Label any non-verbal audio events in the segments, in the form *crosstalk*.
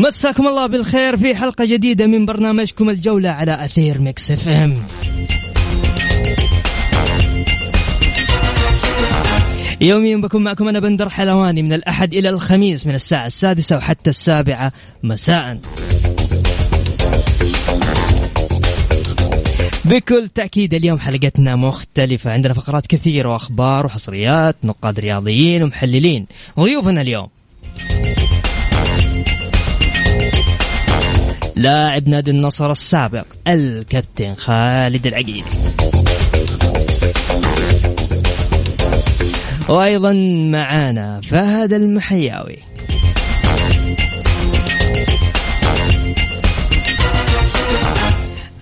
مساكم الله بالخير في حلقة جديدة من برنامجكم الجولة على أثير Mix FM. يوميا بكون معكم أنا بندر حلواني من الأحد إلى الخميس من الساعة السادسة وحتى السابعة مساء. بكل تأكيد اليوم حلقتنا مختلفة. عندنا فقرات كثيرة وأخبار وحصريات نقاد رياضيين ومحللين. وضيوفنا اليوم لاعب نادي النصر السابق الكابتن خالد العقيلي وأيضا معانا فهد المحياوي.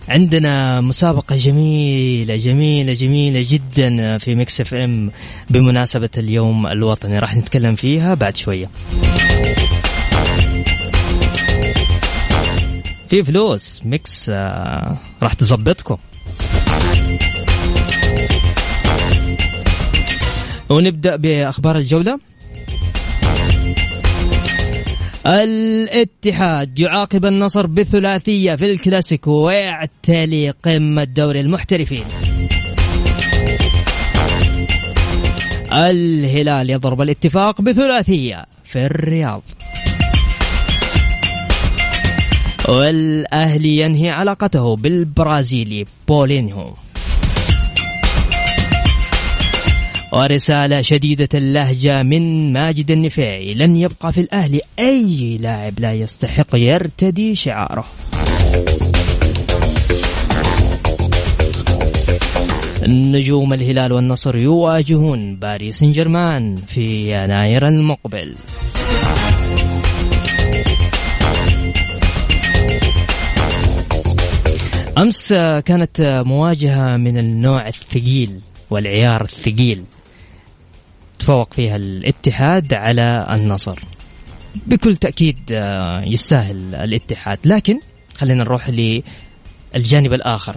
عندنا مسابقة جميلة جميلة جميلة جدا في مكس إف إم بمناسبة اليوم الوطني. راح نتكلم فيها بعد شوية. في فلوس. ميكس آه راح تظبطكم. ونبدأ بأخبار الجولة. الاتحاد يعاقب النصر بثلاثية في الكلاسيكو ويعتلي قمة دوري المحترفين. الهلال يضرب الاتفاق بثلاثية في الرياض. والأهلي ينهي علاقته بالبرازيلي بولينيو. ورسالة شديدة اللهجة من ماجد النفيعي. لن يبقى في الأهلي أي لاعب لا يستحق يرتدي شعاره. نجوم الهلال والنصر يواجهون باريس سان جيرمان في يناير المقبل. أمس كانت مواجهة من النوع الثقيل والعيار الثقيل. تفوق فيها الاتحاد على النصر. بكل تأكيد آه، يستاهل الاتحاد. لكن خلينا نروح للجانب الآخر.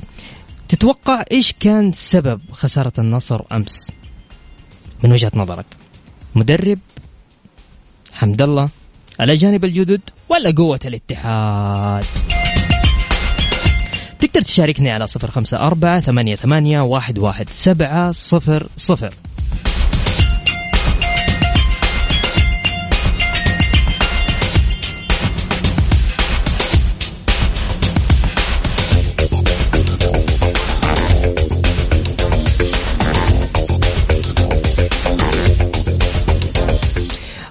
تتوقع إيش كان سبب خسارة النصر أمس؟ من وجهة نظرك. مدرب حمد الله الاجانب الجدد ولا قوة الاتحاد؟ تقدر تشاركني على صفر خمسة أربعة ثمانية, ثمانية واحد, واحد سبعة صفر صفر.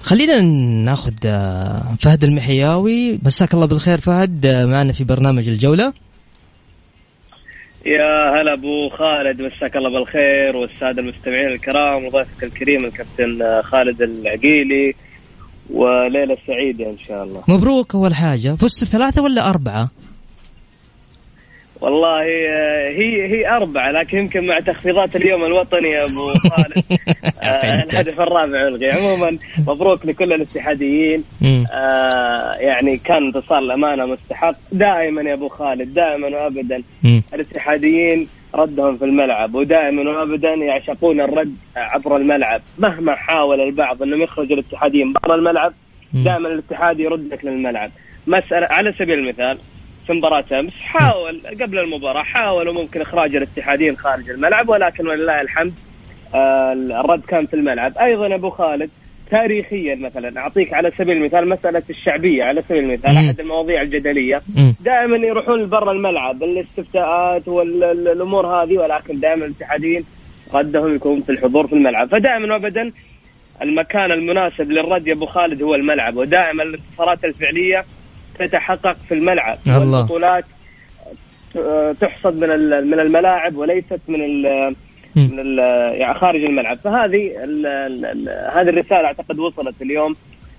خلينا ناخذ آه، فهد المحياوي. مساك الله بالخير فهد آه، معنا في برنامج الجولة. يا هلا أبو خالد مساك الله بالخير والسادة المستمعين الكرام وضيفك الكريم الكابتن خالد العقيلي وليلة سعيدة إن شاء الله مبروك أول حاجة فزتوا ثلاثة ولا أربعة؟ والله آه، هي هي أربعة لكن يمكن مع تخفيضات اليوم الوطني يا أبو خالد. *laughs* آه الهدف الرابع ألغي عموما مبروك لكل الاتحاديين. آه يعني كان انتصار الأمانة مستحق. دائما يا أبو خالد دائما وأبدا. الاتحاديين ردهم في الملعب ودائما وابدا يعشقون الرد عبر الملعب. مهما حاول البعض أنهم يخرجوا الاتحاديين برا الملعب دائما الاتحاد يردك للملعب. مسألة على سبيل المثال في مباراة أمس. حاول قبل المباراة حاولوا ممكن إخراج الاتحادين خارج الملعب ولكن ولله الحمد آه، الرد كان في الملعب. أيضا أبو خالد تاريخيا مثلا أعطيك على سبيل المثال مسألة الشعبية على سبيل المثال أحد المواضيع الجدلية. دائما يروحون برا الملعب الاستفتاءات والأمور هذه ولكن دائما الاتحاديين ردهم يكون في الحضور في الملعب. فدائما وابدا المكان المناسب للرد يا أبو خالد هو الملعب ودائما الانتصارات الفعلية تتحقق في الملعب. الله. والبطولات تحصد من من الملاعب وليست من ال من ال يعني خارج الملعب. فهذه ال ال هذه الرسالة أعتقد وصلت اليوم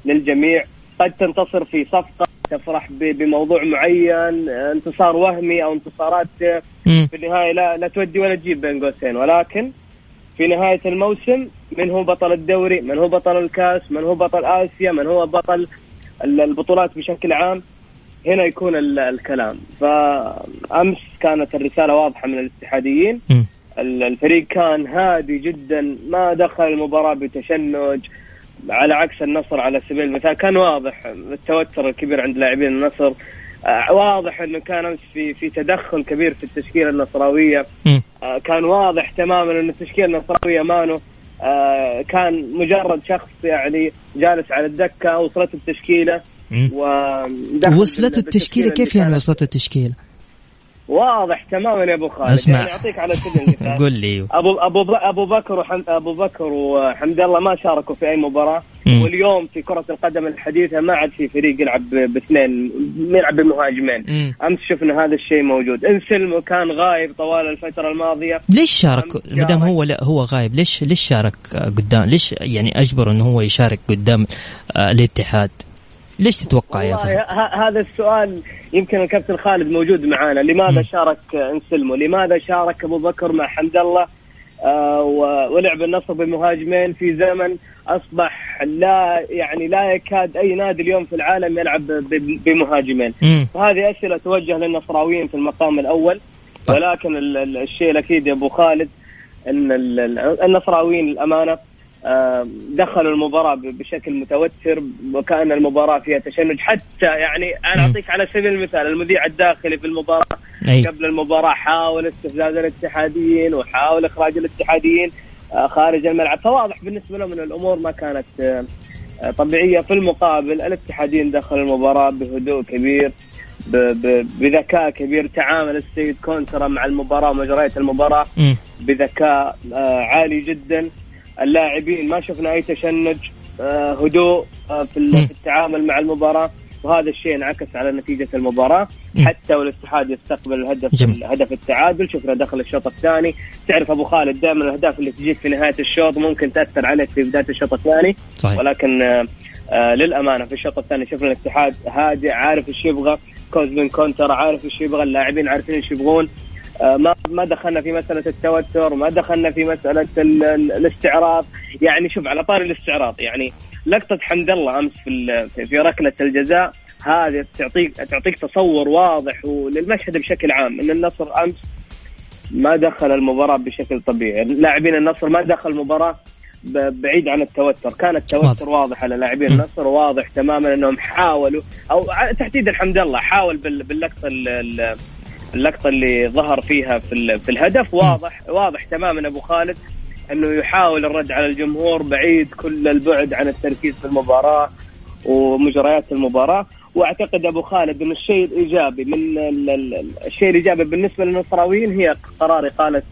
للجميع. قد تنتصر في صفقة تفرح بموضوع معين انتصار وهمي أو انتصارات في النهاية. لا لا تودي ولا تجيب بين قوسين. ولكن في نهاية الموسم من هو بطل الدوري؟ من هو بطل الكاس؟ من هو بطل آسيا؟ من هو بطل البطولات بشكل عام هنا يكون الكلام. فأمس كانت الرسالة واضحة من الاتحاديين. الفريق كان هادي جدا ما دخل المباراة بتشنج. على عكس النصر على سبيل المثال كان واضح التوتر الكبير عند لاعبين النصر. آه، واضح إنه كان أمس في في تدخل كبير في التشكيلة النصراوية. آه، كان واضح تماما إن التشكيلة النصراوية مانو. كان مجرد شخص يعني جالس على الدكة وصلت التشكيلة. وصلت التشكيلة؟ كيف يعني وصلت التشكيلة؟ واضح تماما يا أبو خالد. اسمع. يعني اعطيك على سبيل المثال. *laughs* قول لي. ابو ابو أبو بكر وحمد أبو بكر وحمد الله ما شاركوا في أي مباراة. مم. واليوم في كرة القدم الحديثة ما عاد في فريق يلعب باثنين يلعب بمهاجمين. أمس شفنا هذا الشيء موجود. انسلم كان غايب طوال الفترة الماضية. ليش شارك؟ ما دام هو لا هو غايب ليش ليش شارك قدام؟ ليش يعني اجبر إنه هو يشارك قدام آه، الاتحاد؟ ليش تتوقع يا فهد؟ هذا السؤال يمكن الكابتن خالد موجود معانا. لماذا م. شارك انسلمو لماذا شارك أبو بكر مع حمد الله ولعب النصر بمهاجمين في زمن أصبح لا يعني لا يكاد أي نادي اليوم في العالم يلعب بمهاجمين. فهذه أسئلة توجه للنصراويين في المقام الأول. طيب. ولكن الشيء الأكيد يا أبو خالد إن النصراويين الأمانة دخلوا المباراة بشكل متوتر وكأن المباراة فيها تشنج. حتى يعني أنا أعطيك على سبيل المثال المذيع الداخلي في المباراة أي. قبل المباراة حاول استفزاز الاتحاديين وحاول إخراج الاتحاديين آه، خارج الملعب. فواضح بالنسبة لهم أن الأمور ما كانت آه، طبيعية. في المقابل الاتحاديين دخلوا المباراة بهدوء كبير بذكاء كبير. تعامل السيد كونترا مع المباراة ومجريات المباراة بذكاء آه، عالي جدا. اللاعبين ما شفنا أي تشنج آه، هدوء آه، في التعامل مع المباراة. وهذا الشيء انعكس على نتيجة المباراة. حتى والاتحاد يستقبل الهدف. هدف التعادل. شفنا دخل الشوط الثاني. تعرف أبو خالد دائما الأهداف اللي تجيك في نهاية الشوط ممكن تأثر عليك في بداية الشوط الثاني. صحيح. ولكن آه, للأمانة في الشوط الثاني شفنا الاتحاد هادئ عارف إيش يبغى. كوزمين كونترا عارف إيش يبغى. اللاعبين عارفين إيش يبغون. ما ما دخلنا في مسألة التوتر ما دخلنا في مسألة الاستعراض. يعني شوف على طاري الاستعراض يعني لقطة حمد الله أمس في في ركلة الجزاء هذه تعطيك تعطيك تصور واضح للمشهد بشكل عام إن النصر أمس ما دخل المباراة بشكل طبيعي. لاعبين النصر ما دخل المباراة بعيد عن التوتر. كان التوتر واضح. على لاعبين النصر واضح تماما إنهم حاولوا أو تحديدا حمد الله حاول باللقطة اللقطة اللي ظهر فيها في, في الهدف واضح واضح تماما أبو خالد أنه يحاول الرد على الجمهور بعيد كل البعد عن التركيز في المباراة ومجريات المباراة. وأعتقد أبو خالد أن الشيء الإيجابي من الشيء الإيجابي بالنسبة للنصراويين هي قرار إقالة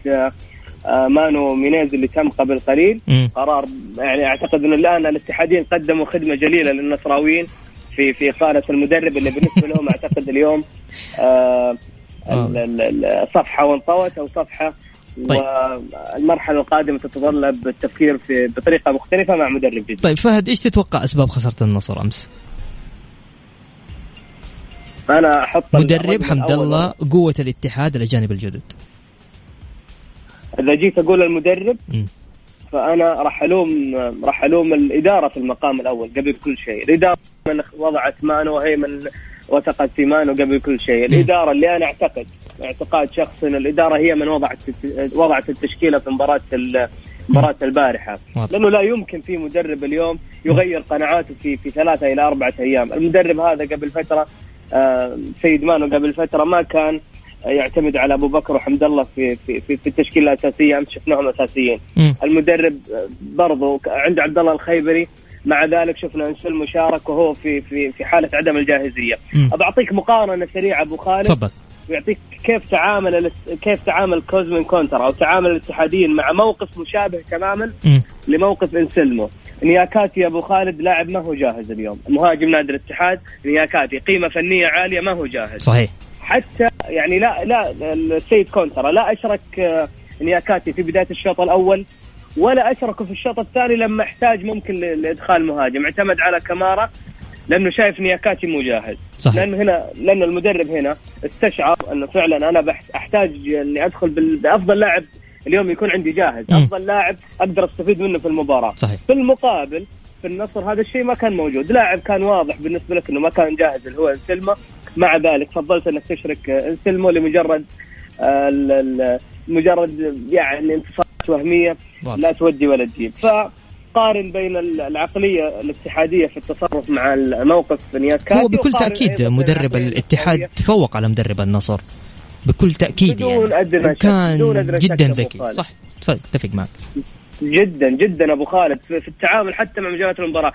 آه، مانو مينيز اللي تم قبل قليل. قرار يعني أعتقد أن الآن الاتحادين قدموا خدمة جليلة للنصراويين في في إقالة المدرب اللي بالنسبة لهم أعتقد اليوم آه آه. صفحة وانطوت أو صفحة طيب. والمرحلة القادمة تتطلب التفكير في بطريقة مختلفة مع مدرب جديد. طيب فهد إيش تتوقع أسباب خسارة النصر أمس؟ أنا أحط مدرب حمد الله قوة الاتحاد الاجانب الجدد. إذا جيت أقول المدرب م. فأنا راح الوم راح ألوم الإدارة في المقام الأول قبل كل شيء، الإدارة من وضعت مانو وهي من وثقت في مانو قبل كل شيء. الإدارة اللي أنا أعتقد اعتقاد شخصي إن الإدارة هي من وضعت وضعت التشكيلة في مباراة مباراة البارحة. لأنه لا يمكن في مدرب اليوم يغير قناعاته في في ثلاثة إلى أربعة أيام. المدرب هذا قبل فترة آه، سيد مانو قبل فترة ما كان يعتمد على أبو بكر وحمد الله في في في, في التشكيلة الأساسية أمس شفناهم أساسيين. المدرب برضو عند عبد الله الخيبري مع ذلك شفنا انسلمو شارك وهو في في في حالة عدم الجاهزية. بعطيك مقارنة سريعة أبو خالد. تفضل. ويعطيك كيف تعامل كيف تعامل كوزمين كونترا أو تعامل الاتحاديين مع موقف مشابه تماما م. لموقف انسلمو نياكاتي أبو خالد لاعب ما هو جاهز اليوم. مهاجم نادي الاتحاد نياكاتي قيمة فنية عالية ما هو جاهز. صحيح. حتى يعني لا لا السيد كونترا لا أشرك آه، نياكاتي في بداية الشوط الأول. ولا اشركه في الشوط الثاني لما احتاج ممكن لإدخال مهاجم. اعتمد على كمارا لأنه شايف نياكاتي مو جاهز صحيح. لأنه هنا لأنه المدرب هنا استشعر أنه فعلا أنا أحتاج إني أدخل بأفضل لاعب اليوم يكون عندي جاهز. م. أفضل لاعب أقدر أستفيد منه في المباراة. صحيح. في المقابل في النصر هذا الشيء ما كان موجود. لاعب كان واضح بالنسبة لك إنه ما كان جاهز اللي هو انسلما. مع ذلك فضلت إنك تشرك انسلمو لمجرد آه، مجرد يعني انتصارات وهمية لا تودي ولا تجيب. ف قارن بين العقلية الاتحادية في التصرف مع الموقف نياكاتي هو بكل تأكيد مدرب الاتحاد تفوق على مدرب النصر. بكل تأكيد بدون يعني. أدنى كان بدون أدنى جدا ذكي. صح اتفق معك. جدا جدا أبو خالد. في التعامل حتى مع مجالات المباراة.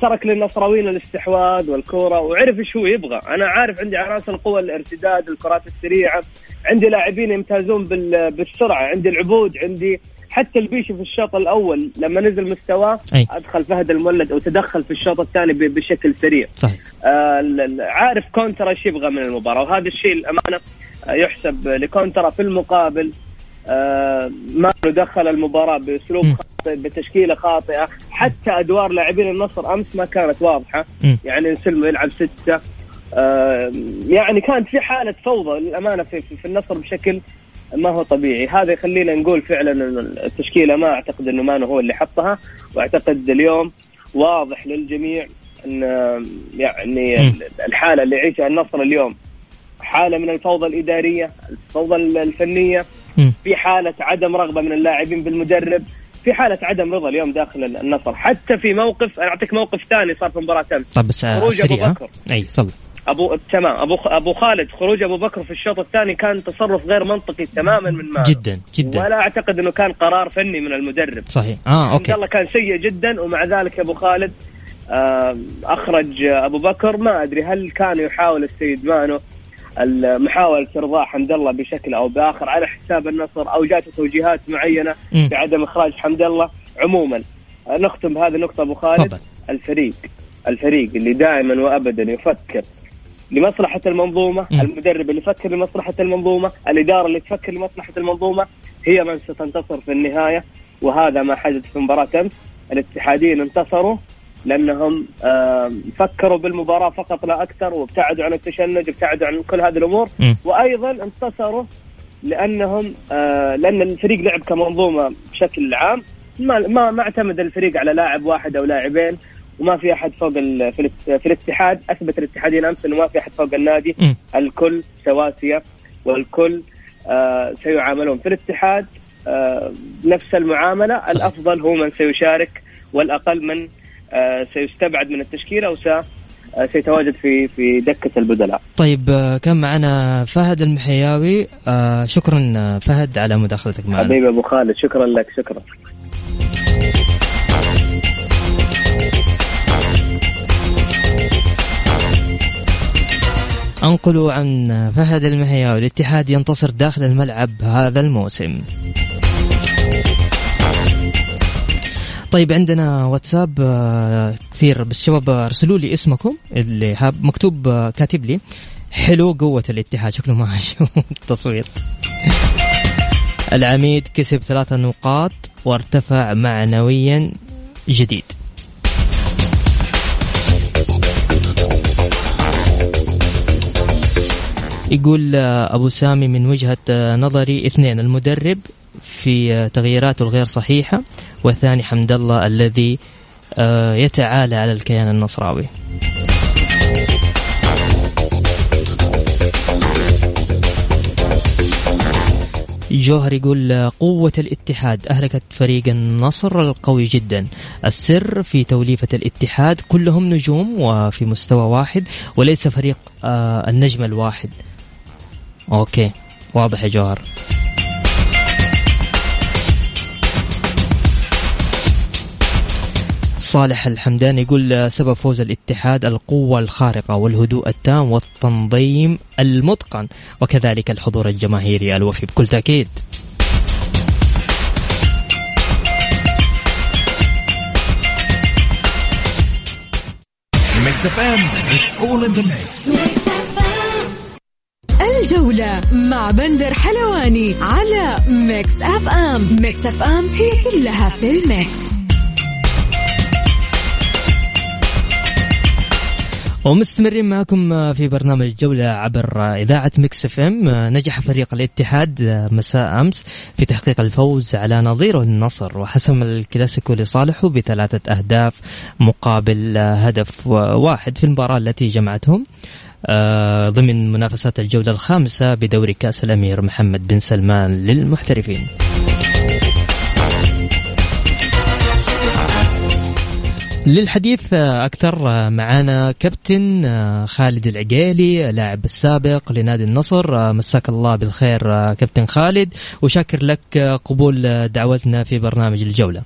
ترك للنصراويين الاستحواذ والكورة وعرف إيش هو يبغى، أنا عارف عندي عناصر القوة الارتداد، الكرات السريعة، عندي لاعبين يمتازون بالسرعة، عندي العبود، عندي حتى البيشي في الشوط الأول لما نزل مستواه أدخل فهد المولد أو تدخل في الشوط الثاني بشكل سريع. صحيح. آه عارف كونترا إيش يبغى من المباراة وهذا الشيء الأمانة آه، يحسب لكونترا في المقابل آه ما دخل المباراة بأسلوب خاطئ بتشكيلة خاطئة حتى أدوار لاعبين النصر أمس ما كانت واضحة. م. يعني نسلمو يلعب ستة يعني كانت في حالة فوضى للأمانة في, في النصر بشكل ما هو طبيعي. هذا يخلينا نقول فعلا التشكيلة ما أعتقد إنه مانو هو اللي حطها وأعتقد اليوم واضح للجميع إن يعني الحالة اللي يعيشها النصر اليوم حالة من الفوضى الإدارية الفوضى الفنية في حالة عدم رغبة من اللاعبين بالمدرب في حالة عدم رضا اليوم داخل النصر. حتى في موقف أنا أعطيك موقف ثاني صار في مباراة أمس. طيب بس خروج أبو بكر. أي تفضل. أبو تمام. أبو أبو خالد خروج أبو بكر في الشوط الثاني كان تصرف غير منطقي تماما من مانو جدا جدا. ولا أعتقد إنه كان قرار فني من المدرب. صحيح. آه okay. الله كان سيء جدا ومع ذلك أبو خالد آه أخرج أبو بكر. ما أدري هل كان يحاول السيد مانو محاولة إرضاء حمد الله بشكل أو بآخر على حساب النصر أو جاته توجيهات معينة بعدم إخراج حمد الله عموما. نختم بهذه النقطة أبو خالد. فضل. الفريق الفريق اللي دائما وأبدا يفكر لمصلحة المنظومة م. المدرب اللي يفكر لمصلحة المنظومة الإدارة اللي تفكر لمصلحة المنظومة هي من ستنتصر في النهاية. وهذا ما حدث في مباراة أمس. الاتحاديين انتصروا لأنهم فكروا بالمباراة فقط لا أكثر وابتعدوا عن التشنج ابتعدوا عن كل هذه الأمور. م. وأيضا انتصروا لأنهم آه، لأن الفريق لعب كمنظومة بشكل عام. ما ما ما اعتمد الفريق على لاعب واحد أو لاعبين. وما في أحد فوق في, في الاتحاد أثبت الاتحادين أمس إنه ما في أحد فوق النادي م. الكل سواسية والكل آه سيعاملون في الاتحاد آه نفس المعاملة. الأفضل هو من سيشارك والأقل من آه سيستبعد من التشكيلة أو آه، سيتواجد في في دكة البدلاء. طيب آه، كان معنا فهد المحياوي آه شكرا فهد على مداخلتك معنا. حبيبي أبو خالد شكرا لك شكرا. أنقل عن فهد المحياوي الاتحاد ينتصر داخل الملعب هذا الموسم. طيب عندنا واتساب آه، كثير بس شباب أرسلوا لي اسمكم اللي مكتوب آه، كاتب لي حلو قوة الاتحاد. شكله ما التصوير *laughs* العميد كسب ثلاثة نقاط وارتفع معنويا جديد. يقول آه، أبو سامي من وجهة آه، نظري اثنين المدرب في آه، تغييراته الغير صحيحة والثاني حمد الله الذي يتعالى على الكيان النصراوي. جوهر يقول قوة الاتحاد أهلكت فريق النصر القوي جدا. السر في توليفة الاتحاد كلهم نجوم وفي مستوى واحد وليس فريق النجم الواحد. أوكي واضح يا جوهر. صالح الحمدان يقول سبب فوز الاتحاد القوة الخارقة والهدوء التام والتنظيم المتقن وكذلك الحضور الجماهيري الوفي بكل تأكيد. الجولة مع بندر حلواني على Mix FM. Mix FM هي كلها في ال Mix. ومستمرين معكم في برنامج الجولة عبر إذاعة Mix FM. نجح فريق الاتحاد مساء أمس في تحقيق الفوز على نظيره النصر وحسم الكلاسيكو لصالحه بثلاثة أهداف مقابل هدف واحد في المباراة التي جمعتهم. ضمن منافسات الجولة الخامسة بدوري كأس الأمير محمد بن سلمان للمحترفين. للحديث أكثر معنا كابتن خالد العقيلي لاعب السابق لنادي النصر. مساك الله بالخير كابتن خالد. وشاكر لك قبول دعوتنا في برنامج الجولة.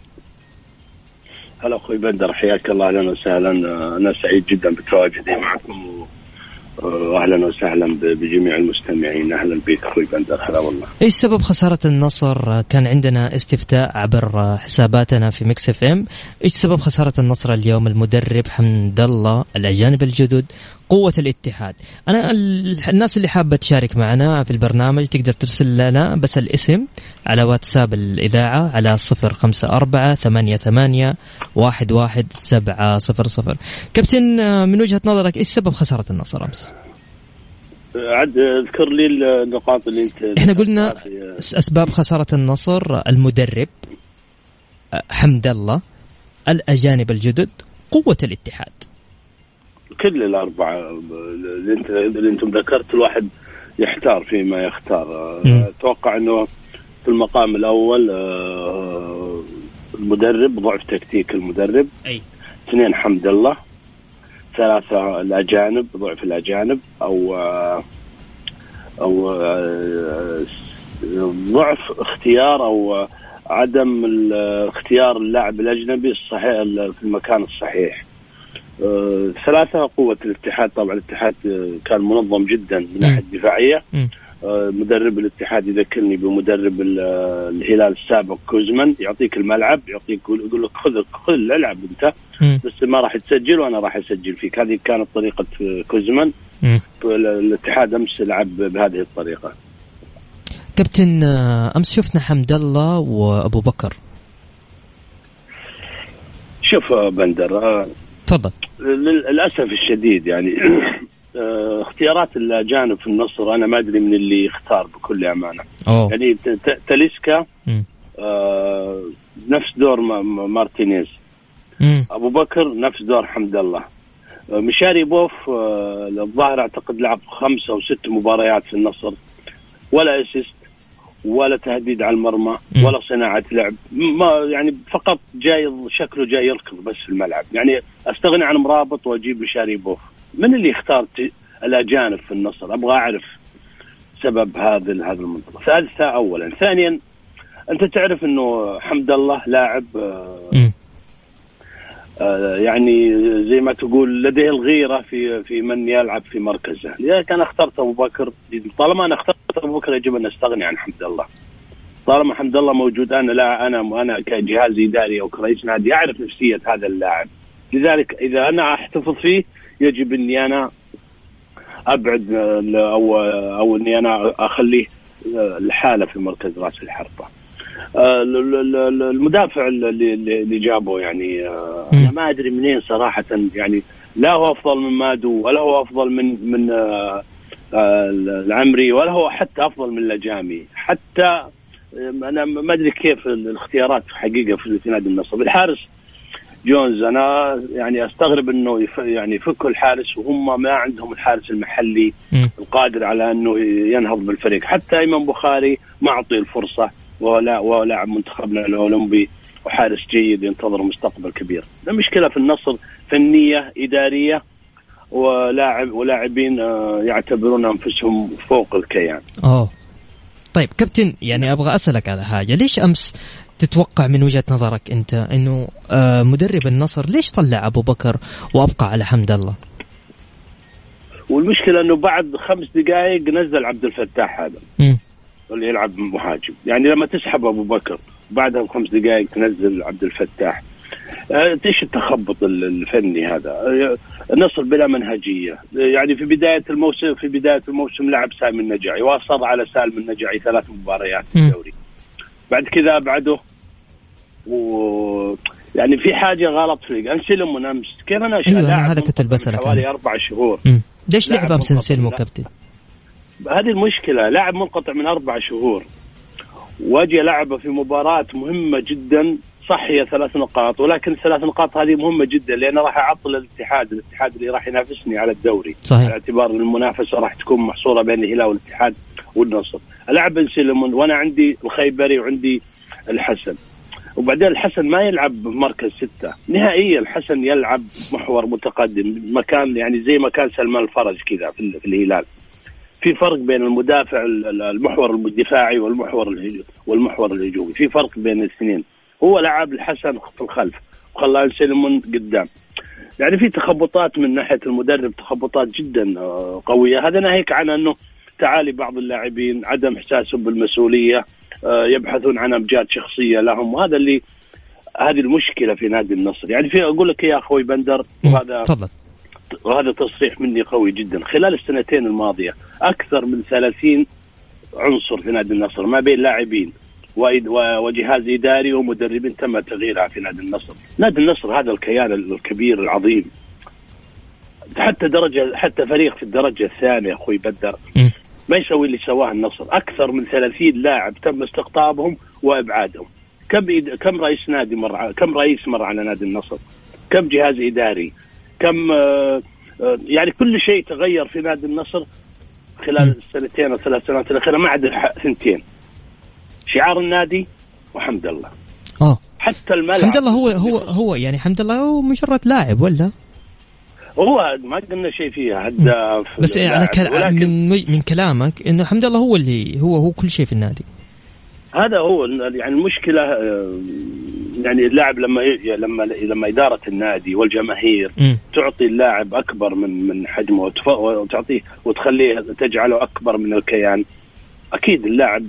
هلا أخوي بدر حياك الله أهلا وسهلا. أنا سعيد جدا بتواجدي معكم. واهلا وسهلا بجميع المستمعين أهلا بك أخوي بندر هلا والله. إيش سبب خسارة النصر؟ كان عندنا استفتاء عبر حساباتنا في Mix FM، إيش سبب خسارة النصر اليوم؟ المدرب حمد الله، الأجانب الجدد، قوة الاتحاد. أنا الناس اللي حابة تشارك معنا في البرنامج تقدر ترسل لنا بس الاسم على واتساب الإذاعة على صفر خمسة أربعة ثمانية ثمانية واحد واحد سبعة صفر صفر. كابتن من وجهة نظرك إيش سبب خسارة النصر أمس؟ عد اذكر لي النقاط اللي أنت إحنا قلنا أسباب خسارة النصر المدرب حمد الله الأجانب الجدد قوة الاتحاد. كل الأربعة اللي انت اللي أنتم ذكرت الواحد يحتار فيما يختار. أتوقع إنه في المقام الأول آه، المدرب ضعف تكتيك المدرب. أي. اثنين حمد الله. ثلاثة الأجانب ضعف الأجانب. أو آه، أو آه، ضعف اختيار أو عدم اختيار اللاعب الأجنبي الصحيح في المكان الصحيح. ثلاثة قوة الاتحاد. طبعا الاتحاد آه، كان منظم جدا من ناحية الدفاعية آه، مدرب الاتحاد يذكرني بمدرب الهلال السابق كوزمان. يعطيك الملعب يعطيك يقول لك خذ خذ العب أنت. بس ما راح تسجل وأنا راح أسجل فيك. هذه كانت طريقة كوزمان. الاتحاد أمس لعب بهذه الطريقة. كابتن أمس شفنا حمد الله وأبو بكر. شوف بندر تفضل. للأسف الشديد يعني *clears throat* آه، اختيارات الأجانب في النصر أنا ما أدري من اللي يختار بكل أمانة. أوه. يعني تاليسكا آه نفس دور مارتينيز. مم. أبو بكر نفس دور حمد الله. آه، مشاريبوف آه الظاهر أعتقد لعب خمسة أو ست مباريات في النصر. ولا assist. ولا تهديد على المرمى ولا صناعة لعب. ما يعني فقط جاي شكله جاي يركض بس في الملعب. يعني أستغني عن مرابط وأجيب مشاريبوف من اللي اختار الأجانب في النصر؟ أبغى أعرف سبب هذا هذا المنطقة. ثالثا اولا. ثانيا أنت تعرف إنه حمد الله لاعب آه يعني زي ما تقول لديه الغيرة في في من يلعب في مركزه، لذلك أنا اخترت أبو بكر طالما أنا اخترت أبو بكر يجب أن استغني عن حمد الله. طالما حمد الله موجود أنا لا أنا أنا كجهاز إداري أو كرئيس نادي أعرف نفسية هذا اللاعب. لذلك إذا أنا أحتفظ فيه يجب أني أنا أبعد أو أو أني أنا أخليه الحالة في مركز رأس الحربة. آه، المدافع اللي, اللي جابه يعني آه، أنا ما أدري منين صراحة يعني لا هو أفضل من مادو ولا هو أفضل من من آه، العمري ولا هو حتى أفضل من اللجامي حتى أنا ما أدري كيف الاختيارات حقيقه في نادي النصر الحارس جونز أنا يعني أستغرب إنه يف يعني يفكوا الحارس وهم ما عندهم الحارس المحلي. القادر على إنه ينهض بالفريق. حتى ايمن بخاري ما اعطي الفرصة. وهو وهو لاعب منتخبنا الأولمبي وحارس جيد ينتظر مستقبل كبير. المشكلة في النصر فنية إدارية ولاعب ولاعبين آه، يعتبرون أنفسهم فوق الكيان. أوه. طيب كابتن يعني أبغى أسألك على حاجة. ليش أمس تتوقع من وجهة نظرك أنت إنه آه مدرب النصر ليش طلع أبو بكر وأبقى على حمد الله؟ والمشكلة إنه بعد خمس دقائق نزل عبد الفتاح هذا. اللي يلعب مهاجم. يعني لما تسحب أبو بكر بعدها بخمس دقائق تنزل عبد الفتاح. آه، إيش التخبط الفني هذا؟ آه، النصر بلا منهجية، يعني في بداية الموسم في بداية الموسم لعب سالم النجعي واصر على سالم النجعي ثلاث مباريات في الدوري. بعد كذا ابعده و يعني في حاجة غلط في انسلم من امس كيف أنا أنا هذا كنت حوالي أربع شهور. ليش لعب امس انسلم كابتن؟ هذه المشكلة لاعب منقطع من أربع شهور واجي العبه في مباراة مهمة جدا صح هي ثلاث نقاط ولكن الثلاث نقاط هذه مهمة جدا لأن راح اعطل الاتحاد، الاتحاد اللي راح ينافسني على الدوري. صحيح. على اعتبار المنافسة راح تكون محصورة بين الهلال والاتحاد والنصر، العب بن سلمون وأنا عندي الخيبري وعندي الحسن. وبعدين الحسن ما يلعب بمركز ستة. نهائيا الحسن يلعب محور متقدم مكان يعني زي مكان سلمان الفرج كذا في الهلال. في فرق بين المدافع المحور الدفاعي والمحور والمحور الهجومي. في فرق بين الاثنين. هو لعب الحسن في الخلف وخلاه يسلم قدام. يعني في تخبطات من ناحية المدرب تخبطات جدا آه، قوية. هذا ناهيك عن أنه تعالي بعض اللاعبين عدم إحساسهم بالمسؤولية آه، يبحثون عن امجاد شخصية لهم وهذا اللي هذه المشكلة في نادي النصر. يعني في أقول لك يا أخوي بندر وهذا تفضل. وهذا تصريح مني قوي جدا. خلال السنتين الماضية أكثر من 30 عنصر في نادي النصر ما بين لاعبين وجهاز إداري ومدربين تم تغييرها في نادي النصر، نادي النصر هذا الكيان الكبير العظيم حتى درجة حتى فريق في الدرجة الثانية أخوي بدر ما يسوي اللي سواه النصر، أكثر من 30 لاعب تم استقطابهم وإبعادهم. كم كم رئيس نادي مر كم رئيس مر على نادي النصر؟ كم جهاز إداري؟ كم آه، آه، يعني كل شيء تغير في نادي النصر خلال السنتين أو ثلاث سنوات الأخيرة ما عدا ثنتين. شعار النادي وحمد الله. آه. حتى الملعب. حمد الله هو هو هو يعني حمد الله هو مجرد لاعب ولا؟ هو ما قلنا شيء فيها هداف بس يعني كل... من من كلامك إنه حمد الله هو اللي هو هو كل شيء في النادي. هذا هو يعني المشكلة آه، يعني اللاعب لما لما لما إدارة النادي والجماهير م. تعطي اللاعب أكبر من من حجمه وتعطيه وتخليه تجعله أكبر من الكيان أكيد اللاعب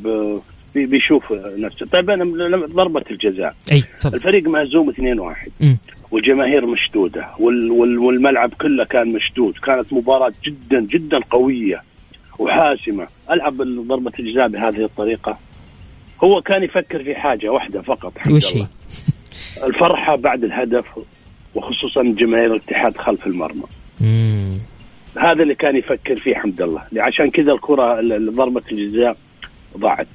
بيشوف نفسه. طيب أنا ضربة الجزاء. أي الفريق مهزوم 2-1 والجماهير مشدودة. وال وال والملعب كله كان مشدود. كانت مباراة جدا جدا قوية وحاسمة. ألعب ضربة الجزاء بهذه الطريقة؟ هو كان يفكر في حاجة واحدة فقط وش هي؟ الفرحة بعد الهدف وخصوصا جماهير الاتحاد خلف المرمى. مم. هذا اللي كان يفكر فيه حمد الله. عشان كذا الكرة ضربة الجزاء ضاعت.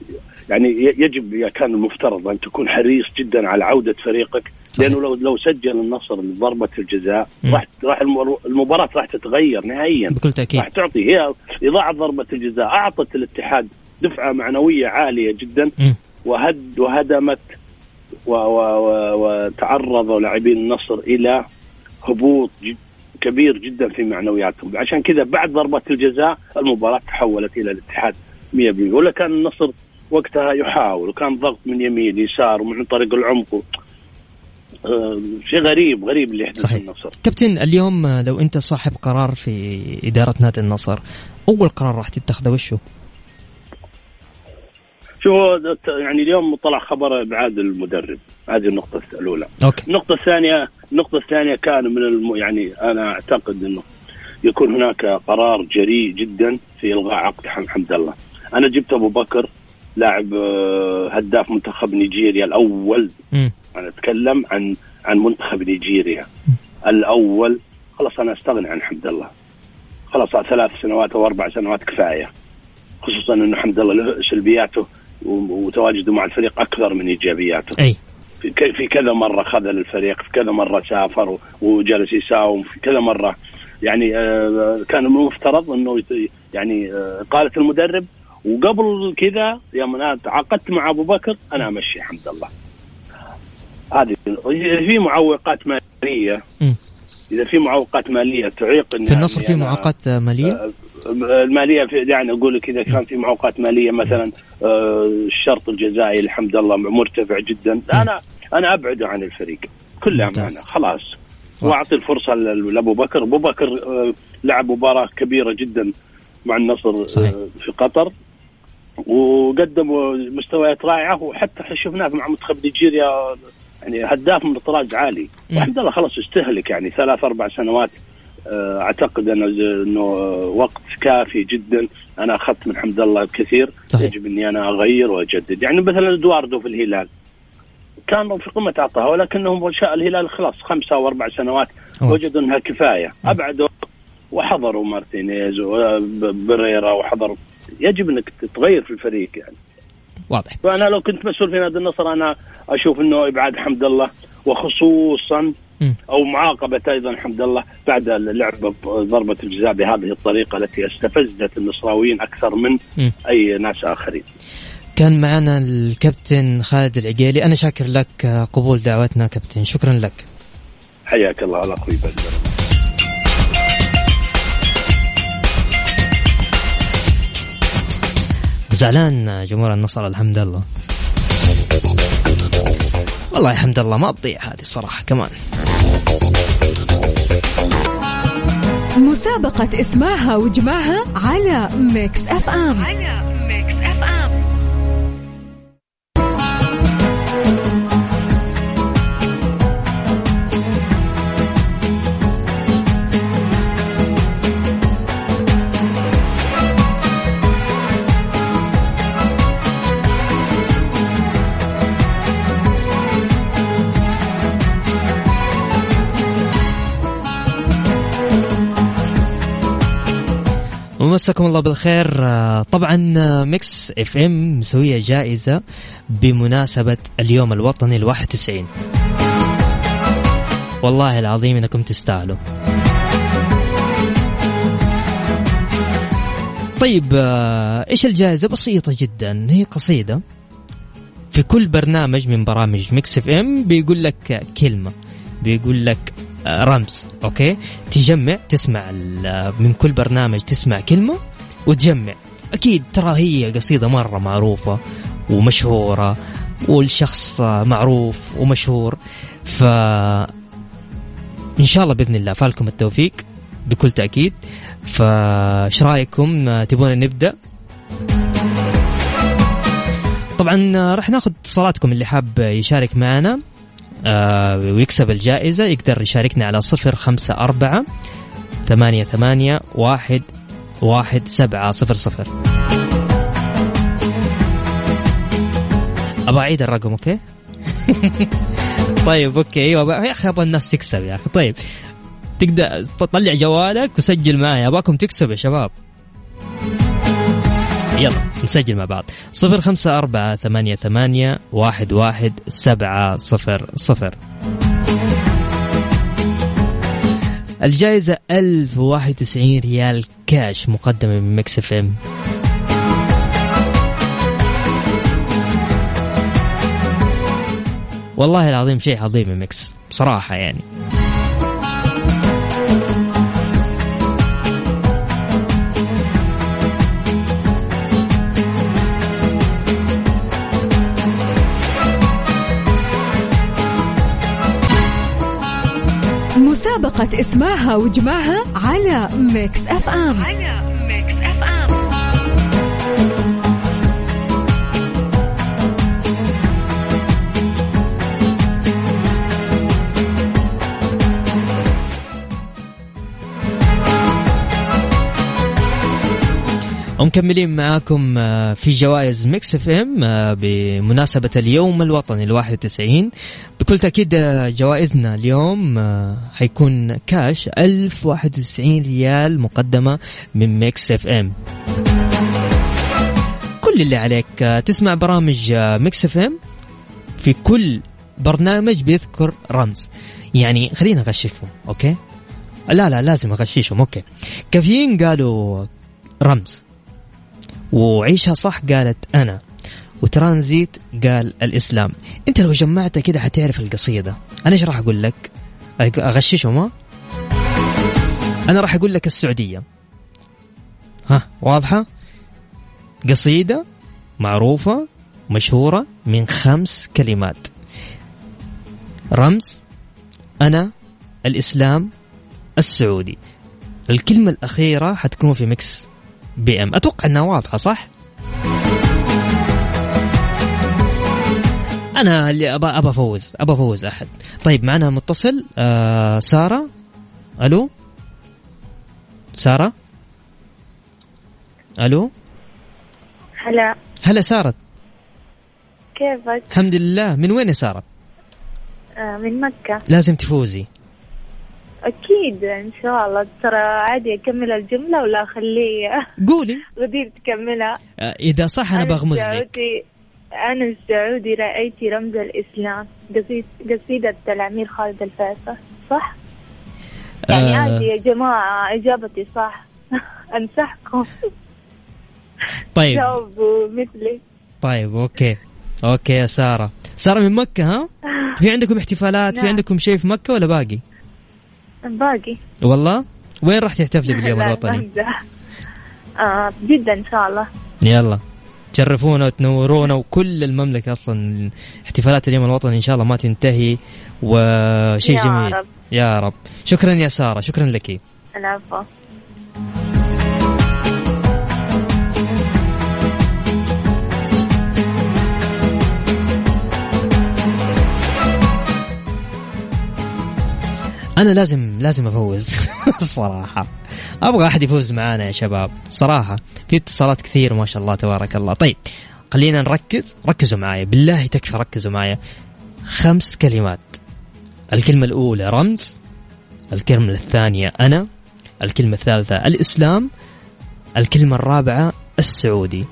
يعني يجب كان المفترض أن تكون حريص جدا على عودة فريقك لأنه لو لو سجل النصر ضربه الجزاء راح راح المباراة راح تتغير نهائيا. بكل تأكيد. راح تعطي هي إضاعة ضربة الجزاء. أعطت الاتحاد دفعة معنوية عالية جدا وهد وهدمت وتعرضوا لاعبين النصر إلى هبوط كبير جدا في معنوياتهم. عشان كذا بعد ضربة الجزاء المباراة تحولت إلى الاتحاد 100% ولا كان النصر وقتها يحاول وكان ضغط من يمين يسار ومن طريق العمق. آه، شيء غريب غريب اللي يحدث في النصر. كابتن اليوم لو أنت صاحب قرار في إدارة نادي النصر أول قرار راح تتخذه وشه؟ شوف يعني اليوم طلع خبر ابعاد المدرب هذه النقطة الأولى. أوكي. النقطة الثانية النقطة الثانية كان من الم... يعني أنا أعتقد أنه يكون هناك قرار جريء جدا في إلغاء عقد حمد الله. أنا جبت أبو بكر لاعب آه، هداف منتخب نيجيريا الأول م. أنا أتكلم عن عن منتخب نيجيريا م. الأول خلاص أنا أستغني عن حمد الله خلاص ثلاث سنوات أو أربع سنوات كفاية خصوصا إنه حمد الله له سلبياته وتواجده مع الفريق أكثر من إيجابياته. أي. في كذا مرة خذل الفريق في كذا مرة سافر وجلس يساوم في كذا مرة. يعني آه، كان المفترض إنه يعني آه، قالت المدرب وقبل كذا يوم أنا تعاقدت مع أبو بكر أنا أمشي الحمد الله هذه في معوقات مالية إذا في معوقات مالية تعيق في النصر في معوقات مالية؟ آه، المالية في يعني أقول لك إذا كان في معوقات مالية مثلا آه، الشرط الجزائي الحمد لله مرتفع جدا. أنا أنا ابعده عن الفريق. كل أمانة خلاص. وأعطي الفرصة لأبو بكر. أبو بكر آه، لعب مباراة كبيرة جدا مع النصر صحيح. في قطر. وقدموا مستويات رائعة. وحتى شفناه مع منتخب نيجيريا يعني هداف من طراز عالي. والحمد لله خلاص استهلك يعني ثلاث أربع سنوات. آه، أعتقد انه إنه وقت كافي جدا. أنا أخذت من حمد الله كثير صحيح. يجب إني أنا أغير وأجدد. يعني مثلا إدواردو في الهلال. كان في قمة عطاها ولكنهم شاء الهلال خلاص خمسة أو أربع سنوات وجدوا إنها كفاية. أبعدوا وحضروا مارتينيز وبريرا وحضروا. يجب إنك تتغير في الفريق يعني. واضح. فانا لو كنت مسؤول في نادي النصر أنا أشوف إنه إبعاد حمد الله وخصوصا أو معاقبة أيضا حمد الله بعد اللعب ضربة الجزاء بهذه الطريقة التي استفزت النصراويين أكثر من أي ناس آخرين. كان معنا الكابتن خالد العقيلي أنا شاكر لك قبول دعوتنا كابتن شكرا لك. حياك الله على أخوي بدر. زعلان جمهور النصر الحمد لله والله الحمد لله ما تضيع هذه الصراحة كمان مسابقة اسمعها وجمعها على Mix FM. على مساكم الله بالخير. آه، طبعا آه، Mix FM مسوية جائزة بمناسبة اليوم الوطني ال 91 والله العظيم إنكم تستاهلوا. طيب آه، إيش الجائزة؟ بسيطة جدا. هي قصيدة. في كل برنامج من برامج Mix FM بيقول لك كلمة. بيقول لك رمز أوكي؟ تجمع تسمع من كل برنامج تسمع كلمة وتجمع. أكيد ترى هي قصيدة مرة معروفة ومشهورة والشخص معروف ومشهور. ف إن شاء الله بإذن الله فالكم التوفيق بكل تأكيد. فايش رأيكم؟ تبون نبدأ؟ طبعا راح ناخذ اتصالاتكم اللي حاب يشارك معنا. آه ويكسب الجائزة. يقدر يشاركنا على صفر خمسة أربعة ثمانية ثمانية واحد واحد سبعة صفر صفر. أبغى أعيد الرقم okay؟ *laughs* طيب okay أيوة يا أخي أبغى الناس تكسب يا أخي. طيب تقدر تطلع جوالك وسجل معي أبغاكم تكسب يا شباب. يلا نسجل مع بعض. صفر خمسة أربعة ثمانية ثمانية واحد واحد سبعة صفر صفر. الجائزة 1091 ريال كاش مقدمة من Mix FM. والله العظيم شيء عظيم Mix بصراحة يعني. مسابقة اسمعها وجمعها على Mix FM. على ومكملين معاكم آه، في جوائز Mix FM آه، بمناسبة اليوم الوطني ال 91 بكل تأكيد آه، جوائزنا اليوم حيكون كاش 1091 ريال مقدمة من Mix FM. كل اللي عليك تسمع برامج Mix FM في كل برنامج بيذكر رمز. يعني خلينا اغششكم okay؟ لا لا لازم أغششهم okay. Caffeine قالوا رمز. وعيشها صح قالت أنا. وترانزيت قال الإسلام. أنت لو جمعتها كده حتعرف القصيدة. أنا إيش راح أقول لك؟ أغششهم ها؟ أنا راح أقول لك السعودية. ها واضحة؟ قصيدة معروفة مشهورة من خمس كلمات. رمز أنا الإسلام السعودي. الكلمة الأخيرة حتكون في ميكس. بي إم. أتوقع أنها واضحة صح؟ أنا اللي أبى أبى أفوز أبى أفوز أحد. طيب معنا متصل آه سارة. ألو؟ سارة؟ ألو؟ هلا. هلا سارة. كيفك؟ الحمد لله. من وين يا سارة؟ آه من مكة. لازم تفوزي. أكيد إن شاء الله. ترى عادي أكمل الجملة ولا أخليه قولي. *laughs* غدير تكملها. آه إذا صح أنا بغمز لك. السعودي أنا السعودي رأيت رمز الإسلام. قصيد قصيدة الأمير خالد الفيصل. صح؟ يعني آه. عادي يا جماعة إجابتي صح. *laughs* أنصحكم. طيب. جاوبوا مثلي. طيب okay. okay يا سارة. سارة من مكة ها؟ *laughs* في عندكم احتفالات؟ في نعم. عندكم شيء في مكة ولا باقي؟ باقي. والله؟ وين راح تحتفلي باليوم *laughs* الوطني؟ آه جدا إن شاء الله. يلا. تشرفونا وتنورونا وكل المملكة أصلا احتفالات اليوم الوطني إن شاء الله ما تنتهي وشيء جميل. رب. يا رب. شكرا يا سارة شكرا لك. العفو. أنا لازم لازم أفوز. *laughs* الصراحة أبغى أحد يفوز معانا يا شباب. صراحة في اتصالات كثير ما شاء الله تبارك الله. طيب خلينا نركز. ركزوا معايا. بالله تكفى ركزوا معايا. خمس كلمات. الكلمة الأولى رمز. الكلمة الثانية أنا. الكلمة الثالثة الإسلام. الكلمة الرابعة السعودي.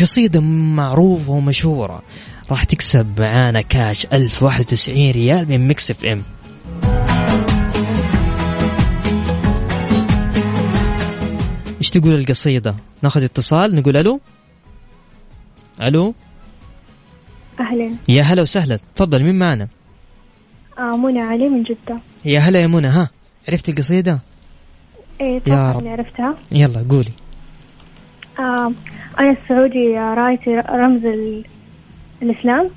قصيدة معروفة ومشهورة. راح تكسب معانا كاش 1091 ريال من Mix FM. إيش تقول القصيدة؟ ناخذ اتصال نقول ألو ألو أهلا يا هلا وسهلا تفضل مين معنا؟ آه منى علي من جدة يا هلا يا منى ها عرفت القصيدة؟ إيه يا طبعا. عرفتها يلا قولي آه أنا السعودي آه، رأيت رمز ال... الإسلام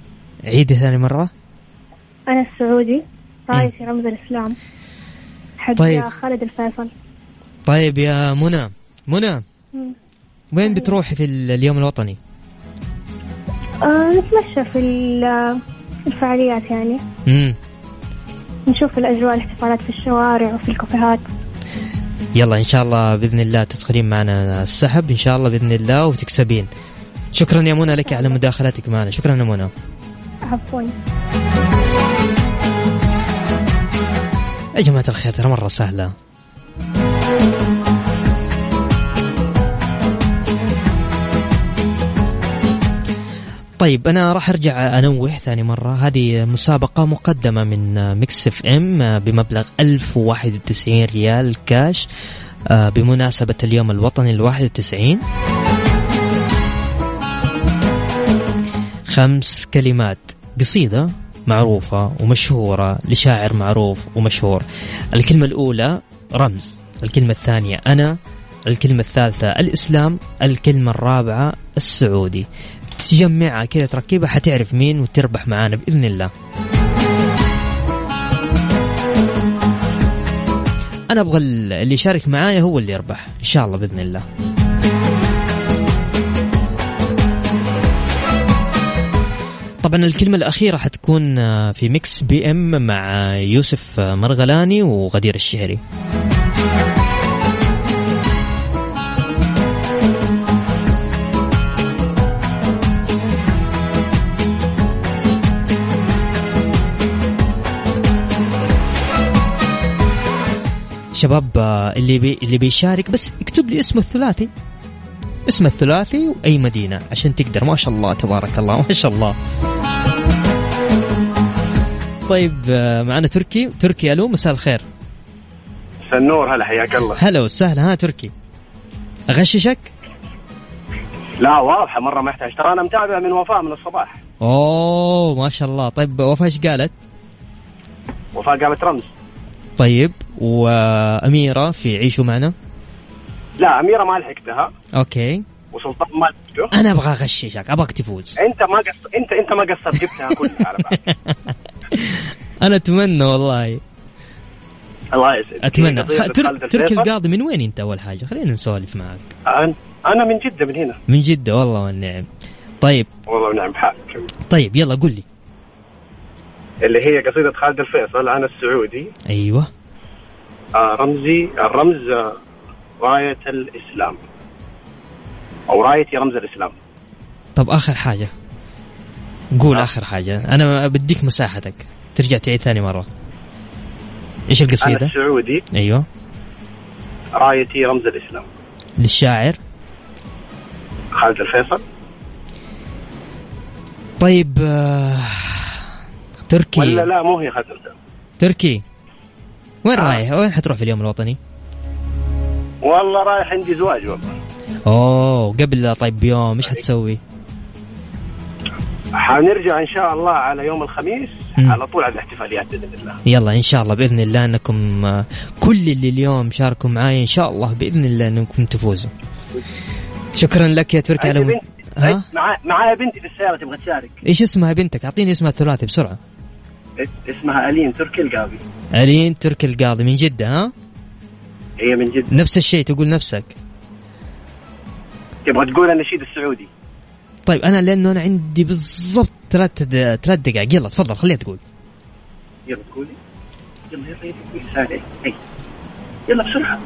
عيدي ثاني مرة أنا السعودي رأيت رمز الإسلام حق طيب. طيب. خالد الفيصل طيب يا منى منى مم. وين بتروحي في ال- اليوم الوطني؟ آه نتمشى في ال- الفعاليات يعني. امم نشوف الأجواء الاحتفالات في الشوارع وفي الكافيهات. يلا إن شاء الله بإذن الله تدخلين معنا السحب إن شاء الله بإذن الله وتكسبين. شكرا يا منى لك على مداخلتك معنا. شكرا يا منى. عفوا. يا جماعة الخير ترى مرة سهلة. طيب أنا راح أرجع أنوه ثاني مرة. هذه مسابقة مقدمة من Mix FM بمبلغ 1091 ريال كاش آه، بمناسبة اليوم الوطني ال 91 خمس كلمات قصيده معروفة ومشهورة لشاعر معروف ومشهور. الكلمة الأولى رمز الكلمة الثانية أنا الكلمة الثالثة الإسلام الكلمة الرابعة السعودي. تجمعها كذا تركيبها حتعرف مين وتربح معانا بإذن الله. أنا أبغى اللي يشارك معايا هو اللي يربح إن شاء الله بإذن الله. طبعا الكلمة الأخيرة حتكون آه، في Mix PM مع يوسف آه، مرغلاني وغدير الشهري. شباب آه، اللي بي اللي بيشارك. بس اكتب لي اسمه الثلاثي. اسم الثلاثي وأي مدينة عشان تقدر. ما شاء الله تبارك الله ما شاء الله. طيب آه، معنا تركي. تركي ألو مساء الخير. النور هلا حياك الله. هلا وسهلا. ها تركي. أغششك؟ لا واضحة مرة ما يحتاج. ترى أنا متابع من وفاء من الصباح. أوه ما شاء الله. طيب وفاء إيش قالت؟ وفاء قالت رمز. طيب وأميرة في عيشوا معنا. لا أميرة ما لحقتها. أوكي. وسلطان ما لحقته. أنا أبغى أغششك أبغاك تفوز. أنت ما قص... انت أنت ما قصرت جبتها كلها على بعض. *laughs* أنا أتمنى والله. الله يسعدك. أتمنى. خ... تر... تركي. القاضي من وين أنت أول حاجة؟ خلينا نسولف معك. أنا- أنا من جدة من هنا. من جدة والله والنعم. طيب. والله ونعم حالك طيب يلا قل لي. اللي هي قصيدة خالد الفيصل أنا السعودي. أيوه. آه رمزي الرمز آه، راية الإسلام. أو رايتي رمز الإسلام. طب آخر حاجة. قول آه. آخر حاجة. أنا بديك مساحتك. ترجع تعيد ثاني مرة. إيش أنا القصيدة؟ السعودي. أيوه. رايتي رمز الإسلام. للشاعر. خالد الفيصل. طيب آه، تركي. ولا لا مو هي الفيصل تركي. وين آه. رايح؟ وين حتروح في اليوم الوطني؟ والله رايح عندي زواج والله. أوه قبل طيب بيوم إيش حتسوي؟ حنرجع إن شاء الله على يوم الخميس مم. على طول على الاحتفاليات بإذن الله. يلا إن شاء الله بإذن الله إنكم آه، كل اللي اليوم شاركوا معي إن شاء الله بإذن الله إنكم تفوزوا. شكرا لك يا تركي على م... ها؟ معايا معايا بنتي في السيارة تبغى تشارك. إيش اسمها بنتك؟ أعطيني اسمها الثلاثي بسرعة. اسمها ألين تركي القاضي. ألين تركي القاضي من جدة ها؟ هي من جدة. نفس الشيء تقول نفسك. تبغى تقول النشيد السعودي. طيب أنا لأنه أنا عندي بالضبط ثلاث ثلاث دقائق. يلا تفضل خليها تقول. يلا تقولي. يلا يلا يلا قولي سارة اي يلا بسرعة.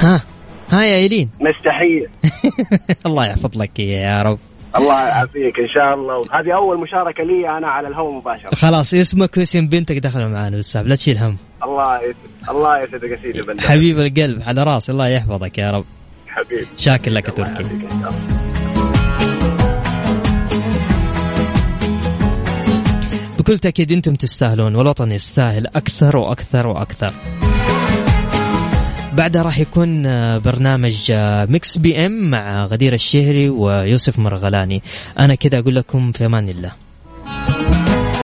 ها ها يا ايلين مستحيل. *laughs* الله يحفظ لك يا رب. الله يعافيك إن شاء الله. هذه أول مشاركة لي أنا على الهواء مباشرة. خلاص اسمك واسم بنتك دخلوا معانا بالسحب لا تشيل هم. الله يسعد الله يسعدك يا سيدي حبيب القلب على راسي الله يحفظك يا رب. حبيبي. شاكر لك تركي. بكل تأكيد أنتم تستاهلون والوطن يستاهل أكثر وأكثر وأكثر. بعدها راح يكون آه، برنامج Mix PM مع غدير الشهري ويوسف مرغلاني. أنا كده أقول لكم في أمان الله.